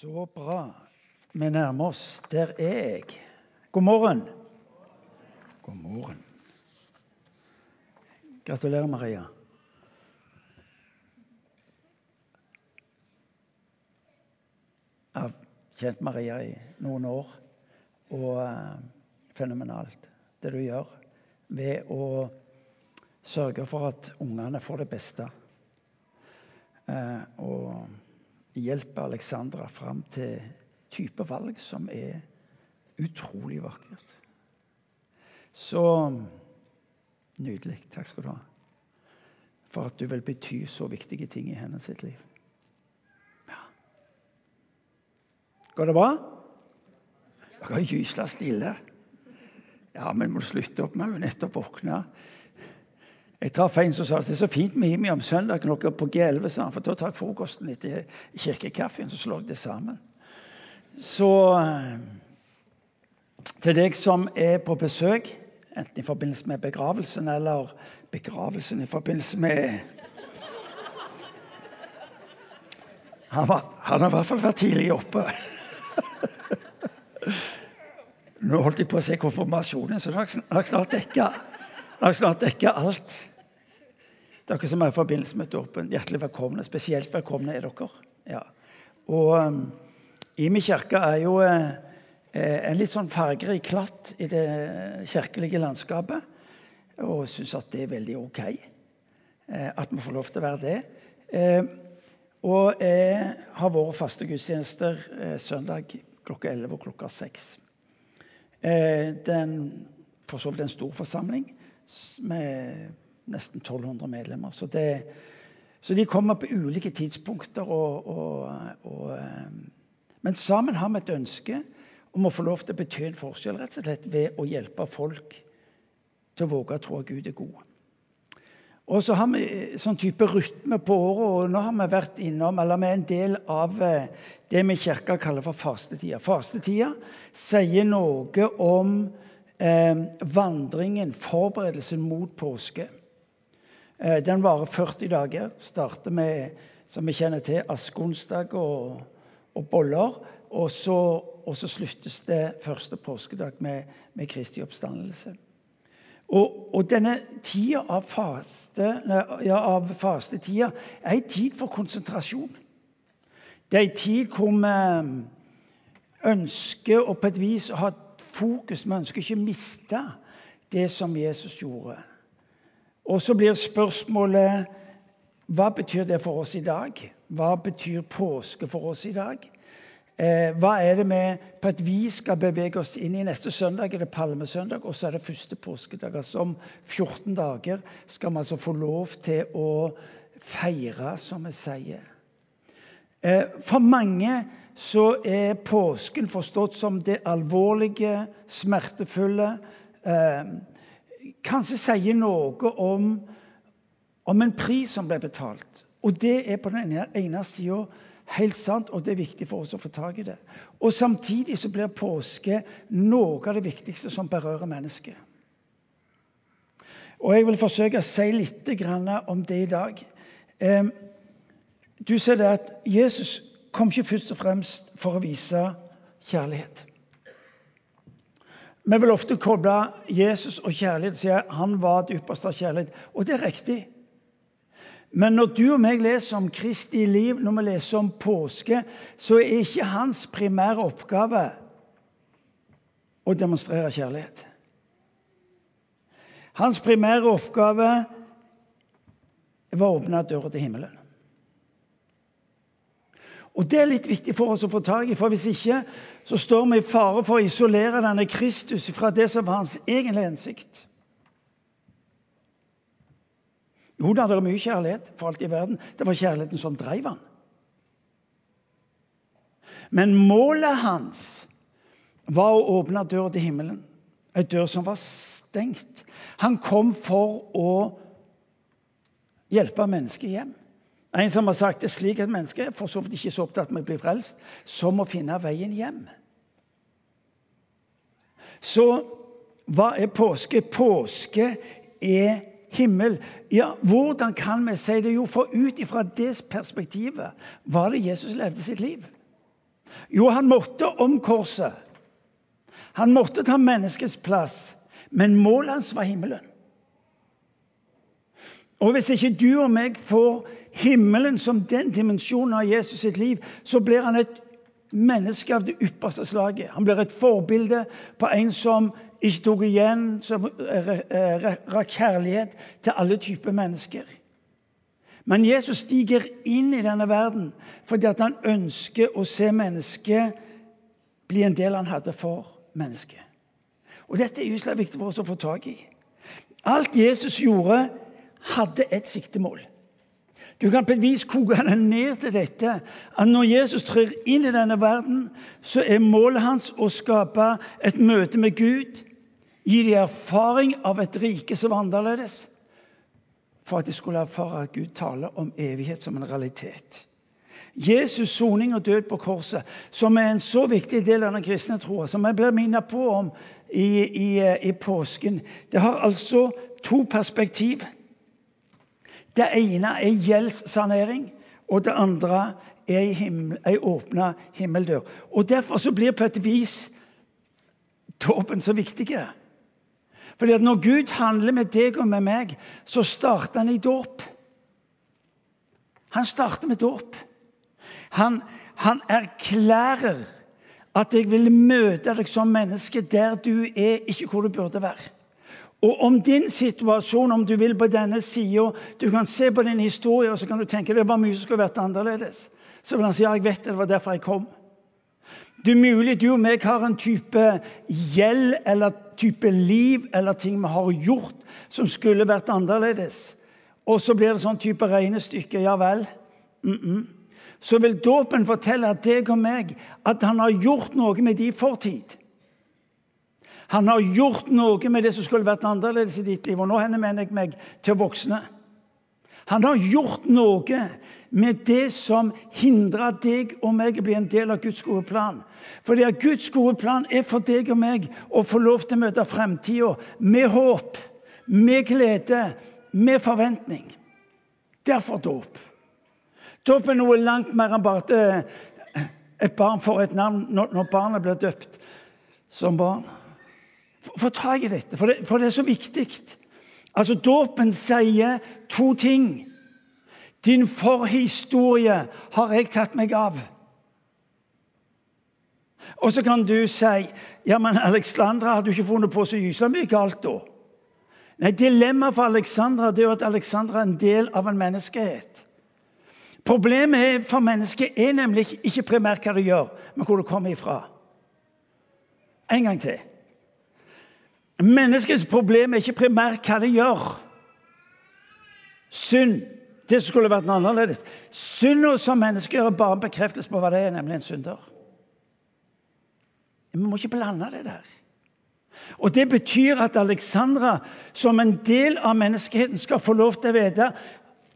Så bra. Vi nærmer oss. Der er jeg. God morgen. God morgen. Gratulerer, Maria. Jeg har kjent Maria i noen år, og uh, fenomenalt det du gjør ved å sørge for at ungene får det beste. Uh, og hjelpe Alexandra fram til type valg som er utrolig vakkert. Så nydelig. Takk skal du ha. For at du vil bety så viktige ting i hennes sitt liv. Ja. Går det bra? Dere har gysla stille. Ja, men må du slutte opp? med å nettopp våkna. Jeg traff en som sa at det er så fint med Imi om søndagen dere på G11, sa han, for da tar jeg frokosten etter kirkekaffen, så slår jeg det sammen. Så eh, til deg som er på besøk, enten i forbindelse med begravelsen eller begravelsen i forbindelse med Han, var, han har i hvert fall vært tidlig oppe. Nå holdt jeg på å si konfirmasjonen, så jeg har dekka, snart dekka alt. Dere som er i forbindelse med dåpen, hjertelig velkomne. Spesielt velkomne er dere. Ja. Og um, Imi kirke er jo uh, en litt sånn fargerik klatt i det kirkelige landskapet. Og syns at det er veldig ok uh, at vi får lov til å være det. Og jeg har vært faste gudstjenester søndag klokka 11 og klokka 6. Det den, for så vidt en stor forsamling med nesten 1200 medlemmer. Så, det, så de kommer på ulike tidspunkter. Og, og, og, eh, men sammen har vi et ønske om å få lov til å bety en forskjell rett og slett ved å hjelpe folk til å våge å tro at Gud er god. Og så har vi eh, sånn type rytme på året, og nå har vi vært innom, eller vi er en del av eh, det vi i kirka kaller for fastetida. Fastetida sier noe om eh, vandringen, forberedelsen mot påske. Eh, den varer 40 dager. Starter med, som vi kjenner til, askeonsdag og, og boller. Og så, og så, sluttes det første påskedag med, med Kristi oppstandelse. Og, og, denne tida av, faste, ja, av fastetida er en tid for konsentrasjon. Det er en tid hvor vi ønsker å på et vis ha fokus. Vi ønsker ikke å miste det som Jesus gjorde. Og så blir spørsmålet hva betyr det for oss i dag? Hva betyr påske for oss i dag? Eh, hva er det med på at vi skal bevege oss inn i? Neste søndag er det palmesøndag, og så er det første påskedag. Altså om 14 dager skal vi altså få lov til å feire, som vi sier. Eh, for mange så er påsken forstått som det alvorlige, smertefulle. Eh, kanskje sier noe om, om en pris som ble betalt. Og det er på den ene sida Helt sant, og det er viktig for oss å få tak i det. Og Samtidig så blir påske noe av det viktigste som berører mennesket. Og Jeg vil forsøke å si litt om det i dag. Du ser det at Jesus kom ikke først og fremst for å vise kjærlighet. Vi vil ofte koble Jesus og kjærlighet og si at han var det ypperste av kjærlighet. Og det er riktig. Men når du og meg leser om Kristi liv, når vi leser om påske, så er ikke hans primære oppgave å demonstrere kjærlighet. Hans primære oppgave var å åpne døra til himmelen. Og Det er litt viktig for oss å få tak i, for hvis ikke så står vi i fare for å isolere denne Kristus fra det som var hans egentlige hensikt. Jo da, det er mye kjærlighet for alt i verden. Det var kjærligheten som drev han. Men målet hans var å åpne døra til himmelen. Ei dør som var stengt. Han kom for å hjelpe mennesket hjem. En som har sagt det slik at mennesket er for så vidt ikke så opptatt med å bli frelst som å finne veien hjem. Så hva er påske? Påske er himmel. Ja, Hvordan kan vi si det? Jo, for ut ifra det perspektivet var det Jesus levde sitt liv. Jo, han måtte om korset. Han måtte ta menneskets plass, men målet hans var himmelen. Og hvis ikke du og meg får himmelen som den dimensjonen av Jesus sitt liv, så blir han et menneske av det ypperste slaget. Han blir et forbilde på en som ikke tok igjen, som rakk kjærlighet til alle typer mennesker. Men Jesus stiger inn i denne verden fordi han ønsker å se mennesket bli en del han hadde for mennesket. Og Dette er jo viktig for oss å få tak i. Alt Jesus gjorde, hadde et siktemål. Du kan på et vis koke det ned til dette at når Jesus trer inn i denne verden, så er målet hans å skape et møte med Gud, gi dem erfaring av et rike som var annerledes, for at de skulle erfare at Gud taler om evighet som en realitet. Jesus' soning og død på korset, som er en så viktig del av den kristne troa, som jeg blir minnet på om i, i, i påsken, det har altså to perspektiv. Det ene er gjeldssanering, og det andre er ei, åpna himmeldør. Og Derfor så blir på et vis dåpen så viktig. Fordi at når Gud handler med deg og med meg, så starter han i dåp. Han starter med dåp. Han, han erklærer at jeg vil møte deg som menneske der du er, ikke hvor du burde være. Og om din situasjon, om du vil, på denne sida Du kan se på din historie og så kan du tenke det var mye som skulle vært annerledes. Så vil han si ja, jeg vet det, det var derfor jeg kom. Det er mulig du og meg har en type gjeld eller type liv eller ting vi har gjort som skulle vært annerledes. Og så blir det sånn type regnestykke. Ja vel. Mm -mm. Så vil dåpen fortelle deg og meg at han har gjort noe med de fortid. Han har gjort noe med det som skulle vært annerledes i ditt liv. Og nå henvender jeg meg til voksne. Han har gjort noe med det som hindrer deg og meg å bli en del av Guds gode plan. Fordi at Guds gode plan er for deg og meg å få lov til å møte fremtida med håp, med glede, med forventning. Derfor dåp. Dåp er noe langt mer enn bare at et barn får et navn når barnet blir døpt som barn. Få tak i dette, for det, for det er så viktig. Altså, Dåpen sier to ting. Din forhistorie har jeg tatt meg av. Og så kan du si ja, men Alexandra hadde jo ikke funnet på så gyselig mye galt da. Nei, Dilemmaet for Alexandra det er jo at Alexandra er en del av en menneskehet. Problemet for mennesket er nemlig ikke primært hva du gjør, men hvor du kommer ifra. En gang til. Menneskets problem er ikke primært hva det gjør. Synd. Det skulle vært noe annerledes. Synda som mennesker er bare en bekreftelse på hva det er, nemlig en synder. Vi må ikke blande det der. Og Det betyr at Alexandra, som en del av menneskeheten, skal få lov til å vite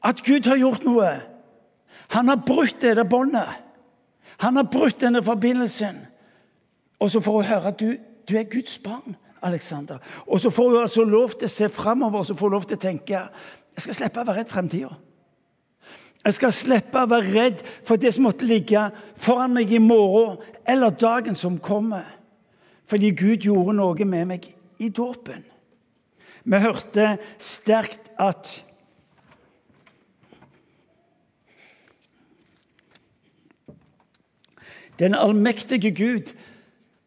at Gud har gjort noe. Han har brutt dette båndet. Han har brutt denne forbindelsen. Og så får hun høre at du, du er Guds barn. Alexander. Og så får hun altså lov til å se framover så får hun lov til å tenke jeg skal slippe å være redd fremtida. Jeg skal slippe å være redd for det som måtte ligge foran meg i morgen eller dagen som kommer. Fordi Gud gjorde noe med meg i dåpen. Vi hørte sterkt at Den allmektige Gud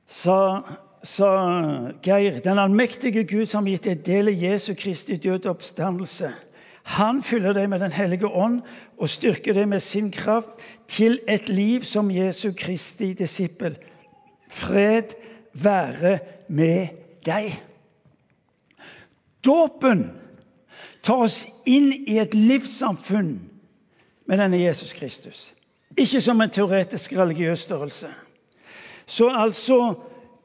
sa sa Geir, den allmektige Gud som gitt deg del i Jesu Kristi døde oppstandelse. Han fyller deg med Den hellige ånd og styrker deg med sin kraft til et liv som Jesu Kristi disippel. Fred være med deg. Dåpen tar oss inn i et livssamfunn med denne Jesus Kristus. Ikke som en teoretisk religiøs størrelse. Så altså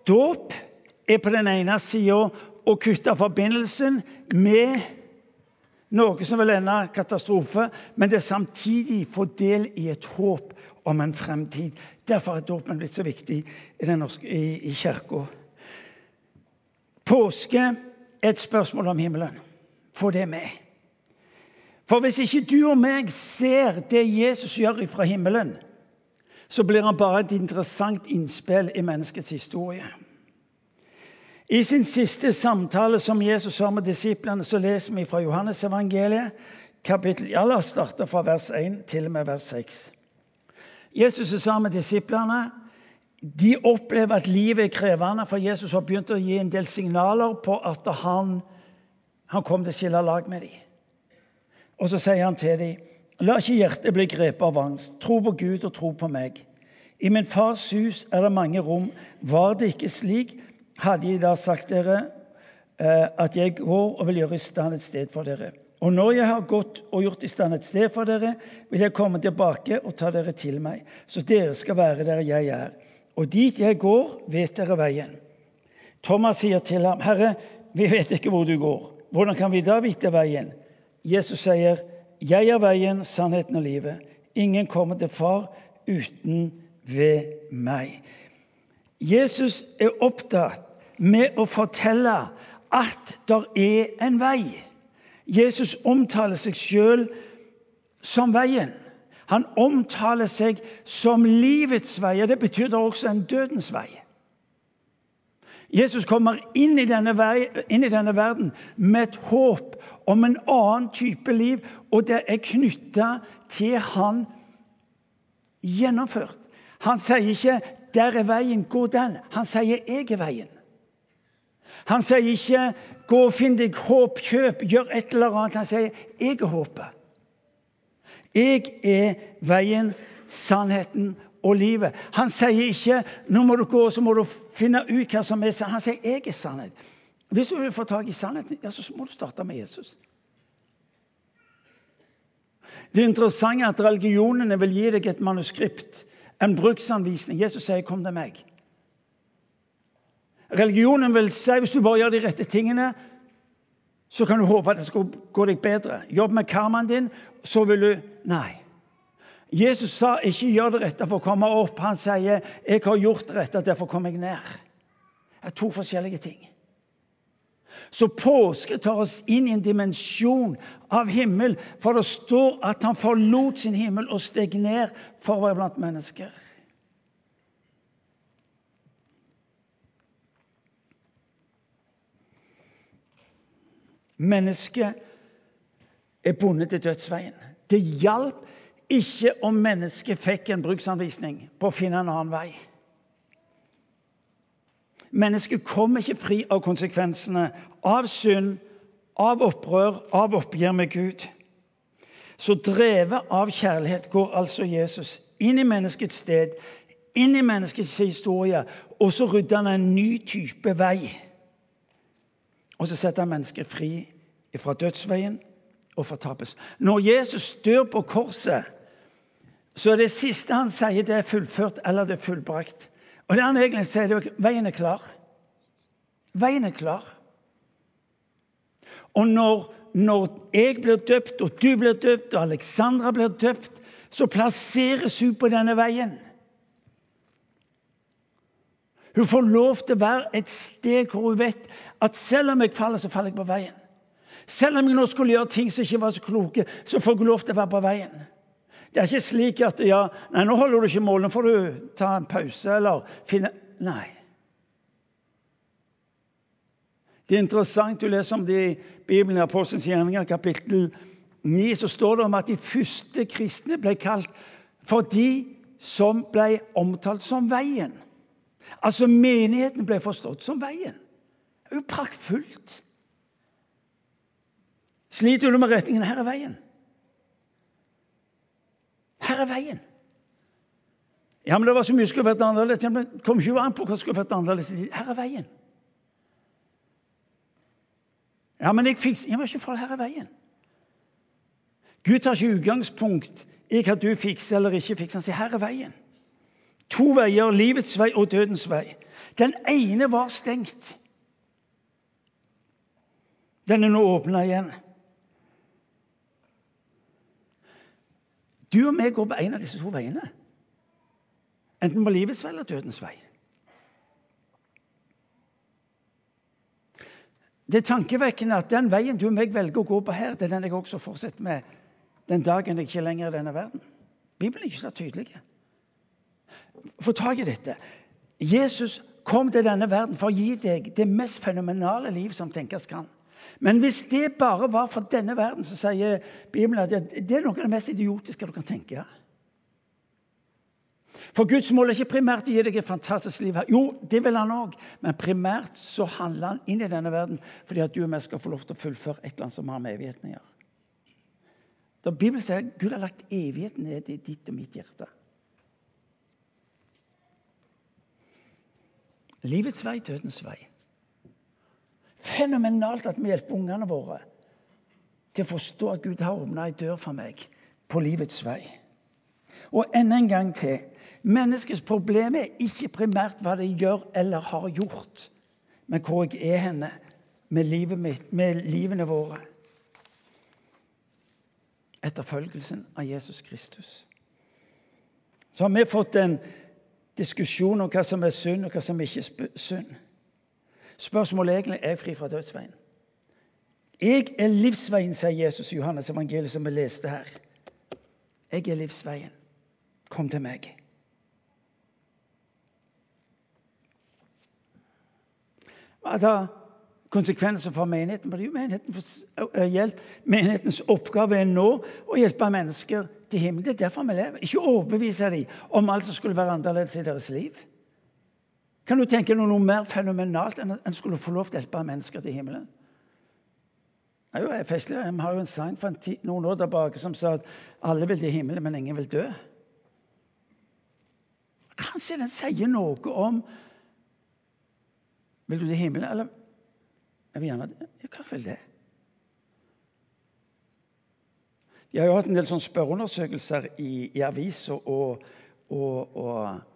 Dåp er på den ene sida å kutte forbindelsen med noe som vil ende katastrofe, men det er samtidig få del i et håp om en fremtid. Derfor er dåpen blitt så viktig i, den norske, i, i kirka. Påske er et spørsmål om himmelen. Få det med. For hvis ikke du og meg ser det Jesus gjør fra himmelen, så blir han bare et interessant innspill i menneskets historie. I sin siste samtale som Jesus har med disiplene, så leser vi fra Johannes evangeliet, kapittel, ja, La oss starte fra vers 1 til og med vers 6. Jesus sammen med disiplene. De opplever at livet er krevende, for Jesus har begynt å gi en del signaler på at han, han kom til å skille lag med dem. Og så sier han til dem, la ikke hjertet bli grepet av angst. Tro på Gud og tro på meg. I min fars hus er det mange rom. Var det ikke slik, hadde jeg da sagt dere eh, at jeg går og vil gjøre i stand et sted for dere. Og når jeg har gått og gjort i stand et sted for dere, vil jeg komme tilbake og ta dere til meg, så dere skal være der jeg er og dit jeg går, vet dere veien. Thomas sier til ham, 'Herre, vi vet ikke hvor du går. Hvordan kan vi da vite veien?' Jesus sier, 'Jeg er veien, sannheten og livet. Ingen kommer til Far uten ved meg.' Jesus er opptatt med å fortelle at det er en vei. Jesus omtaler seg sjøl som veien. Han omtaler seg som livets vei, og det betyr da også en dødens vei. Jesus kommer inn i, vei, inn i, denne verden med et håp om en annen type liv, og det er knytta til han gjennomført. Han sier ikke 'der er veien, gå den'. Han sier 'jeg er veien'. Han sier ikke 'gå og finn deg håp, kjøp, gjør et eller annet'. Han sier 'jeg er håpet'. Jeg er veien, sannheten og livet. Han sier ikke 'nå må du gå så må du finne ut hva som er sannhet'. Han sier 'jeg er sannhet'. Hvis du vil få tak i sannheten, ja, så må du starte med Jesus. Det er at religionene vil gi deg et manuskript, en bruksanvisning. Jesus sier 'kom til meg'. Religionen vil si hvis du bare gjør de rette tingene, så kan du håpe at det skal gå deg bedre. Jobb med karmaen din, så vil du Nei. Jesus sa ikke 'gjør det rette for å komme opp'. Han sier 'jeg har gjort det rette, derfor kom jeg ned'. Det er to forskjellige ting. Så påske tar oss inn i en dimensjon av himmel. For det står at han forlot sin himmel og steg ned for å være blant mennesker. Mennesket er bundet til dødsveien. Det hjalp ikke om mennesket fikk en bruksanvisning på å finne en annen vei. Mennesket kom ikke fri av konsekvensene av synd, av opprør, av oppgjør med Gud. Så drevet av kjærlighet går altså Jesus inn i menneskets sted, inn i menneskets historie, og så rydder han en ny type vei. Og så setter han mennesket fri fra dødsveien og fortapes. Når Jesus dør på korset, så det siste han sier, det er fullført eller det er fullbrakt. Og det han egentlig sier, det er veien er klar. Veien er klar. Og når, når jeg blir døpt, og du blir døpt, og Alexandra blir døpt, så plasseres hun på denne veien. Hun får lov til å være et sted hvor hun vet at selv om jeg faller, så faller jeg på veien. Selv om jeg nå skulle gjøre ting som ikke var så kloke, så får jeg lov til å være på veien. Det er ikke slik at ja, nei, nå holder du ikke mål, nå får du ta en pause eller finne Nei. Det er interessant du leser om det i Bibelen i Apostelens gjerninger, kapittel 9. Så står det om at de første kristne ble kalt for de som ble omtalt som veien. Altså menigheten ble forstått som veien. Det er jo praktfullt. Sliter du med retningen? Her er veien. Her er veien. Ja, men det var så mye skulle vært annerledes. Ja, men kom ikke an på hva som skulle vært annerledes. Her er veien. Ja, men jeg fikser Ja, men ikke for her er veien. Gud tar ikke utgangspunkt i hva du fikser eller ikke fikser. Han sier her er veien. To veier, livets vei og dødens vei. Den ene var stengt. Den er nå åpna igjen. Du og meg går på en av disse to veiene. Enten på livets vei eller dødens vei. Det er tankevekkende at den veien du og meg velger å gå på her, det er den jeg også fortsetter med den dagen jeg ikke lenger er i denne verden. Bibelen er ikke så tydelig. få tak i dette. Jesus kom til denne verden for å gi deg det mest fenomenale liv som tenkes kan. Men hvis det bare var for denne verden, så sier Bibelen at det er noe av det mest idiotiske du kan tenke. For Guds mål er ikke primært å gi deg et fantastisk liv her. Jo, det vil han òg, men primært så handler han inn i denne verden fordi at du og jeg skal få lov til å fullføre et eller annet som har med evigheten å gjøre. Da Bibelen sier at Gud har lagt evigheten ned i ditt og mitt hjerte. Livets vei, dødens vei. Fenomenalt at vi hjelper ungene våre til å forstå at Gud har åpna ei dør for meg på livets vei. Og enda en gang til Menneskets problem er ikke primært hva de gjør eller har gjort, men hvor jeg er henne med livet mitt, med livene våre. Etterfølgelsen av Jesus Kristus. Så har vi fått en diskusjon om hva som er synd, og hva som ikke er synd. Spørsmålet egentlig er fri fra dødsveien. Jeg er livsveien, sier Jesus i Johannes evangeliet, som vi leste her. Jeg er livsveien. Kom til meg. Hva er konsekvenser for menigheten? Det er jo menighetens, menighetens oppgave er nå å hjelpe mennesker til himmelen. Det er derfor vi lever. Ikke overbevise dem om alt som skulle være annerledes i deres liv. Kan du tenke deg noe mer fenomenalt enn at en skulle få lov til å hjelpe mennesker til himmelen? Det er jo festlig. Vi har jo en sang en noen år tilbake som sa at alle vil til himmelen, men ingen vil dø. Kanskje den sier noe om Vil du til himmelen, eller Jeg vil gjerne Ja, hva vil det? De har jo hatt en del sånne spørreundersøkelser i, i aviser, og, og, og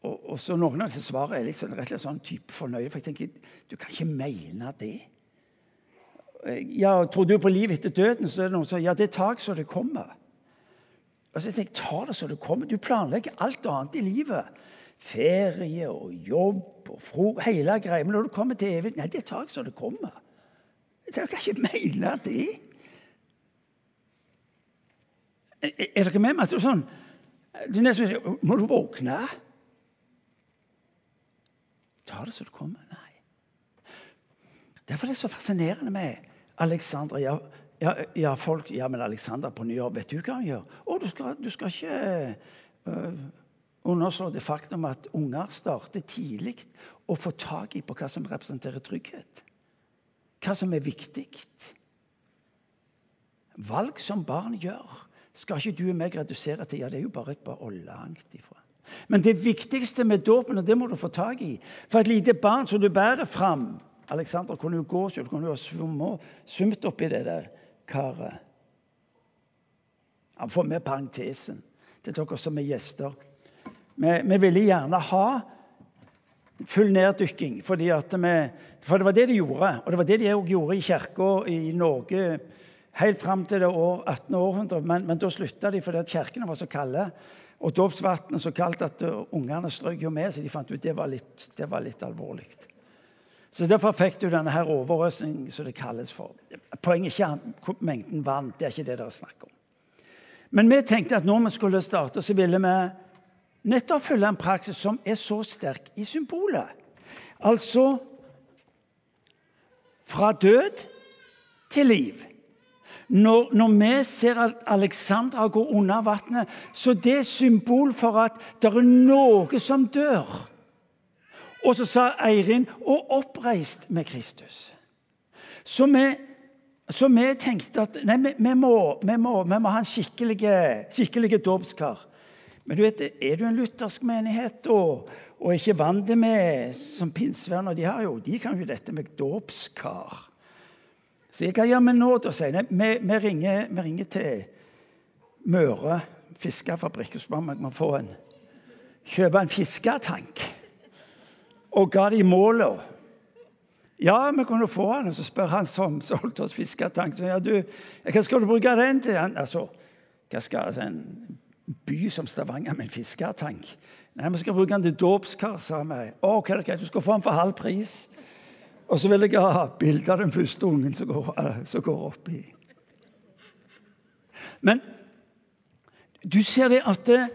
og, og, Noen av disse svarene er litt sånn, rett og slett sånn type fornøyde. For jeg tenker, du kan ikke mene det. Ja, Tror du på liv etter døden? Så er det noen som sier ja, det tar jeg så det kommer. Og så tenker jeg, ta det så det kommer. Du planlegger alt annet i livet. Ferie og jobb og fro, hele greia. Men når du kommer til evig Nei, det tar jeg så det kommer. Jeg kan ikke mene det. Er dere med meg? Altså, sånn, er nesten Må du våkne? Ta det så det kommer. Nei. Derfor er det så fascinerende med Alexandra. Ja, ja, ja, folk, ja men Alexander på nyår, vet du hva han gjør? Å, du skal, du skal ikke uh, underslå det faktum at unger starter tidlig å få tak i på hva som representerer trygghet. Hva som er viktig. Valg som barn gjør, skal ikke du og meg redusere til ja, det er jo bare et par år langt ifra. Men det viktigste med dåpen, og det må du få tak i For et lite barn som du bærer fram Alexander kunne jo gå selv, kunne jo ha svømt oppi det der karet. Han får med parentesen til dere som er gjester. Vi, vi ville gjerne ha full neddykking, fordi vi, for det var det de gjorde. Og det var det de òg gjorde i kirka i Norge helt fram til det år 1800. Men, men da slutta de fordi at kirkene var så kalde. Og dåpsvannet så kaldt at uh, ungene strøk jo med, så de fant ut det var litt, det var litt alvorlig. Så Derfor fikk du denne her overøsning, som det kalles for. Poenget er ikke mengden vann. Det er ikke det dere snakker om. Men vi tenkte at når vi skulle starte, så ville vi nettopp følge en praksis som er så sterk i symbolet. Altså fra død til liv. Når, når, vi ser at Alexandra går under vannet, så det er symbol for at det er noe som dør. Og så sa Eirin 'og oppreist med Kristus'. Så vi, så vi tenkte at nei, vi, vi, må, vi, må, vi må, ha en skikkelig, skikkelig dåpskar. Men du vet, er du en luthersk menighet og, og ikke vant med som pinsevenner de, har jo, de kan jo dette med dåpskar. Så jeg, hva gjør vi nå? da, sier vi, vi, ringer, vi ringer til Møre fiskefabrikk og spør om vi kan få en, kjøpe en fisketank. Og ga de målet. Ja, vi kunne få den. Og så spør han som solgte oss fisketank så, ja, du, hva skal du bruke den til. Han, altså, hva skal altså, en by som Stavanger med en fisketank? Nei, vi skal bruke den til dåpskar, sa vi. Å, hva er det, du skal få den for halv pris. Og så vil jeg ha bilde av den første ungen som går, uh, som går oppi. Men du ser det at det,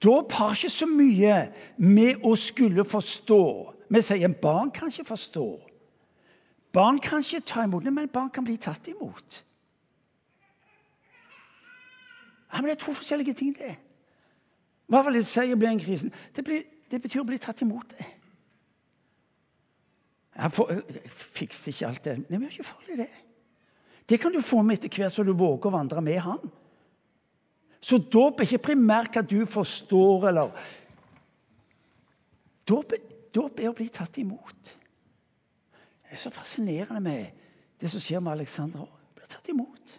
Dåp har ikke så mye med å skulle forstå. Vi sier barn kan ikke forstå. Barn kan ikke ta imot det, men barn kan bli tatt imot. Ja, men Det er to forskjellige ting, det. Hva vil det si å bli en krisen? Det, blir, det betyr å bli tatt imot. det. Jeg, får, jeg fikser ikke alt det. Det er ikke farlig, det. Det kan du få med etter hvert så du våger å vandre med han. Så dåp er ikke primært hva du forstår, eller Dåp er å bli tatt imot. Det er så fascinerende med det som skjer med Aleksander. Blir tatt imot.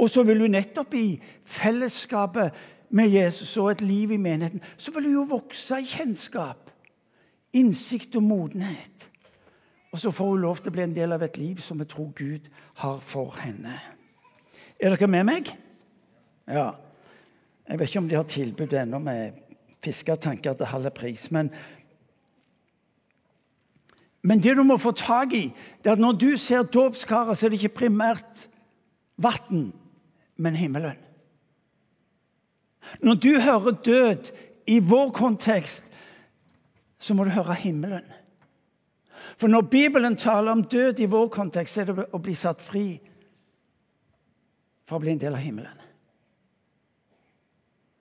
Og så vil du nettopp i fellesskapet med Jesus og et liv i menigheten, så vil du jo vokse i kjennskap, innsikt og modenhet. Og så får hun lov til å bli en del av et liv som vi tror Gud har for henne. Er dere med meg? Ja. Jeg vet ikke om de har tilbud ennå med fisketanker til halv pris. Men, men det du må få tak i, det er at når du ser dåpskarer, så er det ikke primært vann, men himmelen. Når du hører død i vår kontekst, så må du høre himmelen. For når Bibelen taler om død i vår kontekst, er det å bli satt fri for å bli en del av himmelen.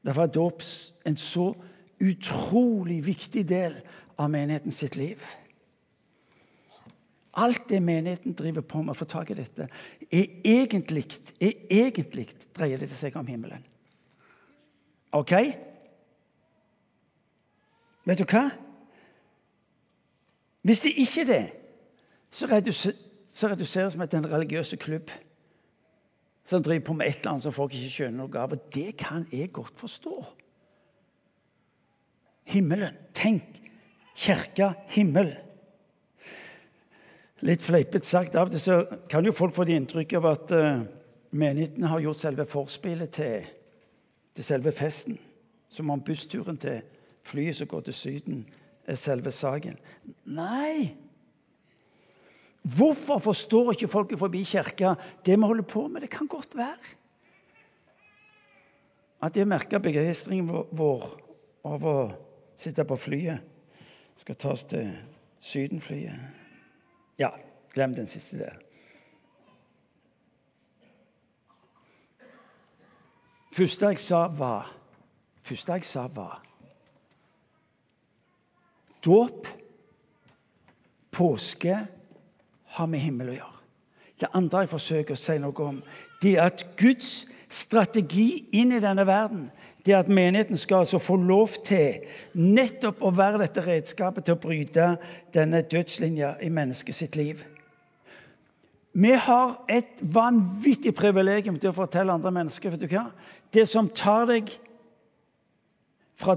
Derfor er dåp en så utrolig viktig del av menigheten sitt liv. Alt det menigheten driver på med å få tak i dette, er egentlig, er egentlig dreier det seg om himmelen. OK? Vet du hva? Hvis det ikke er det, så reduseres vi til en religiøs klubb som driver på med et eller annet som folk ikke skjønner noe av. Og det kan jeg godt forstå. Himmelen. Tenk. Kirke, himmel. Litt fleipete sagt av det, så kan jo folk få det inntrykk av at uh, menigheten har gjort selve forspillet til, til selve festen. Som om bussturen til flyet som går til Syden, selve saken. Nei! Hvorfor forstår ikke folket forbi kirka det vi holder på med? Det kan godt være at de merker begeistringen vår av å sitte på flyet. Skal ta oss til Sydenflyet. Ja, glem den siste der. Første jeg sa, var Første jeg sa, var Dåp, påske har med himmel å gjøre. Det andre jeg forsøker å si noe om, det er at Guds strategi inn i denne verden det er at menigheten skal altså få lov til nettopp å være dette redskapet til å bryte denne dødslinja i mennesket sitt liv. Vi har et vanvittig privilegium til å fortelle andre mennesker vet du hva? Det som tar deg fra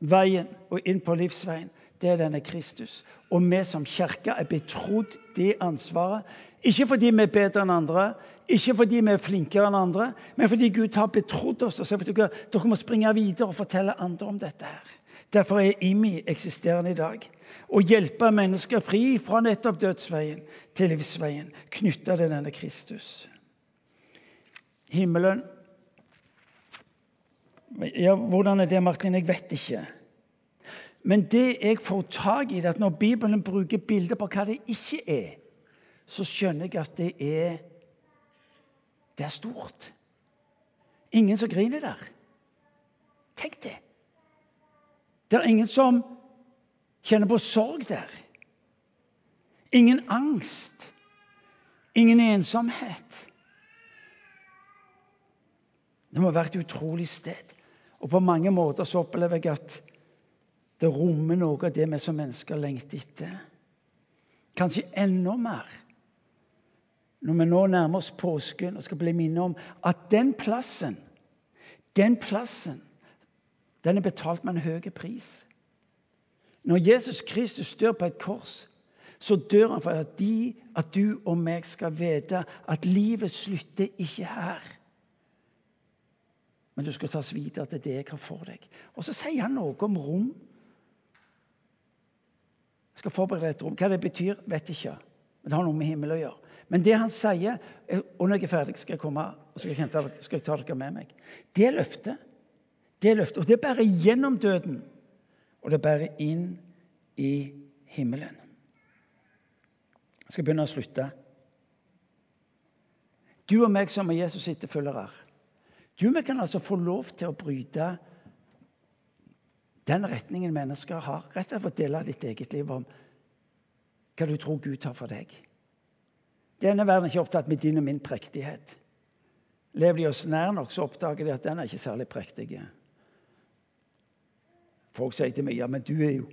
dødsveien og inn på livsveien, det er denne Kristus. Og vi som kirke er betrodd det ansvaret. Ikke fordi vi er bedre enn andre, ikke fordi vi er flinkere enn andre, men fordi Gud har betrodd oss. og så at dere, dere må springe videre og fortelle andre om dette. her. Derfor er IMI eksisterende i dag. Å hjelpe mennesker fri fra nettopp dødsveien til livsveien, knytta til denne Kristus. Himmelen ja, Hvordan er det, Martin? Jeg vet ikke. Men det jeg får tak i, er at når Bibelen bruker bilder på hva det ikke er, så skjønner jeg at det er Det er stort. Ingen som griner der. Tenk det. Det er ingen som kjenner på sorg der. Ingen angst. Ingen ensomhet. Det må være et utrolig sted. Og på mange måter så opplever jeg at det rommer noe av det vi som mennesker lengter etter. Kanskje enda mer når vi nå nærmer oss påsken og skal bli minnet om at den plassen, den plassen, den er betalt med en høy pris. Når Jesus Kristus dør på et kors, så dør han for at, de, at du og meg skal vite at livet slutter ikke her. Men du skal tas videre til det jeg har for deg. Og så sier han noe om rom jeg skal forberede et rom. Hva det betyr, vet jeg ikke. Men det har noe med himmel å gjøre. Men det han sier Og når jeg er ferdig, skal jeg komme og skal jeg, skal jeg ta dere med meg. Det løftet, Det løftet. Og det bærer gjennom døden, og det bærer inn i himmelen. Jeg skal begynne å slutte. Du og meg som er Jesus' etterfølgere, du vi kan altså få lov til å bryte den retningen mennesker har. Rett og slett dele ditt eget liv om hva du tror Gud har for deg. Denne verden er ikke opptatt med din og min prektighet. Lever de oss nær nok, så oppdager de at den er ikke særlig prektig. Folk sier til meg ja, men du er jo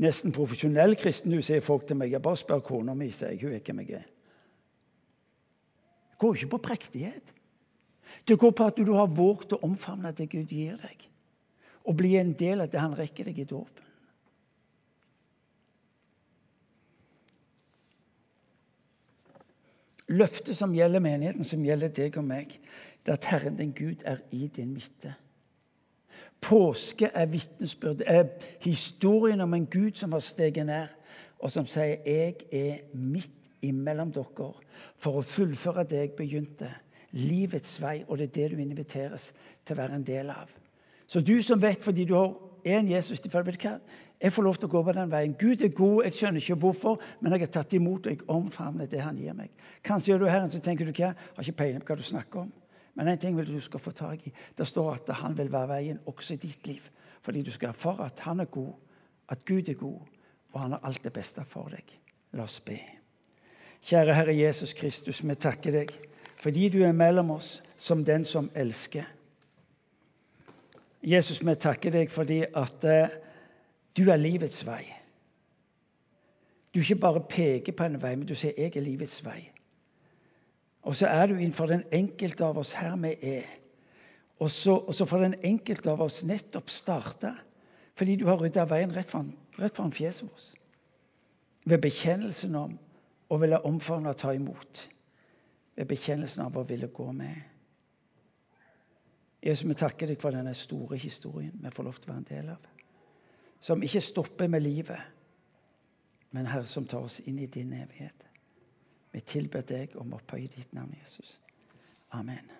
nesten profesjonell kristen. Du sier folk til meg ja, bare spør kona mi, sier jeg. Hun er hvem jeg går ikke på prektighet. Det går på at du har våget å omfavne det Gud gir deg, og bli en del av det Han rekker deg i dåpen. Løftet som gjelder menigheten, som gjelder deg og meg, det er at Herren din Gud er i din midte. Påske er vitnesbyrd, er historien om en Gud som har steget ned, og som sier 'Jeg er midt imellom dere for å fullføre det jeg begynte'. Livets vei, og det er det du inviteres til å være en del av. Så du som vet fordi du har en Jesus til følge? Jeg får lov til å gå på den veien. Gud er god, jeg skjønner ikke hvorfor, men jeg har tatt imot og jeg omfavner det han gir meg. Kanskje gjør du Herren, så tenker du hva? Jeg har ikke peiling på hva du snakker om. Men en ting vil du skal få tak i. Det står at han vil være veien også i ditt liv. Fordi du skal erfare at han er god, at Gud er god, og han har alt det beste for deg. La oss be. Kjære Herre Jesus Kristus, vi takker deg fordi du er mellom oss som den som elsker. Jesus, vi takker deg fordi at uh, du er livets vei. Du ikke bare peker på en vei, men du sier 'jeg er livets vei'. Og så er du innenfor den enkelte av oss her vi er. Og så får den enkelte av oss nettopp starte fordi du har rydda veien rett foran, rett foran fjeset vårt. Ved bekjennelsen om å ville omfavne og ta imot. Ved bekjennelsen av å ville gå med. Jesus, vi takker deg for denne store historien vi får lov til å være en del av. Som ikke stopper med livet, men Herre, som tar oss inn i din evighet. Vi tilber deg om å opphøye ditt navn, Jesus. Amen.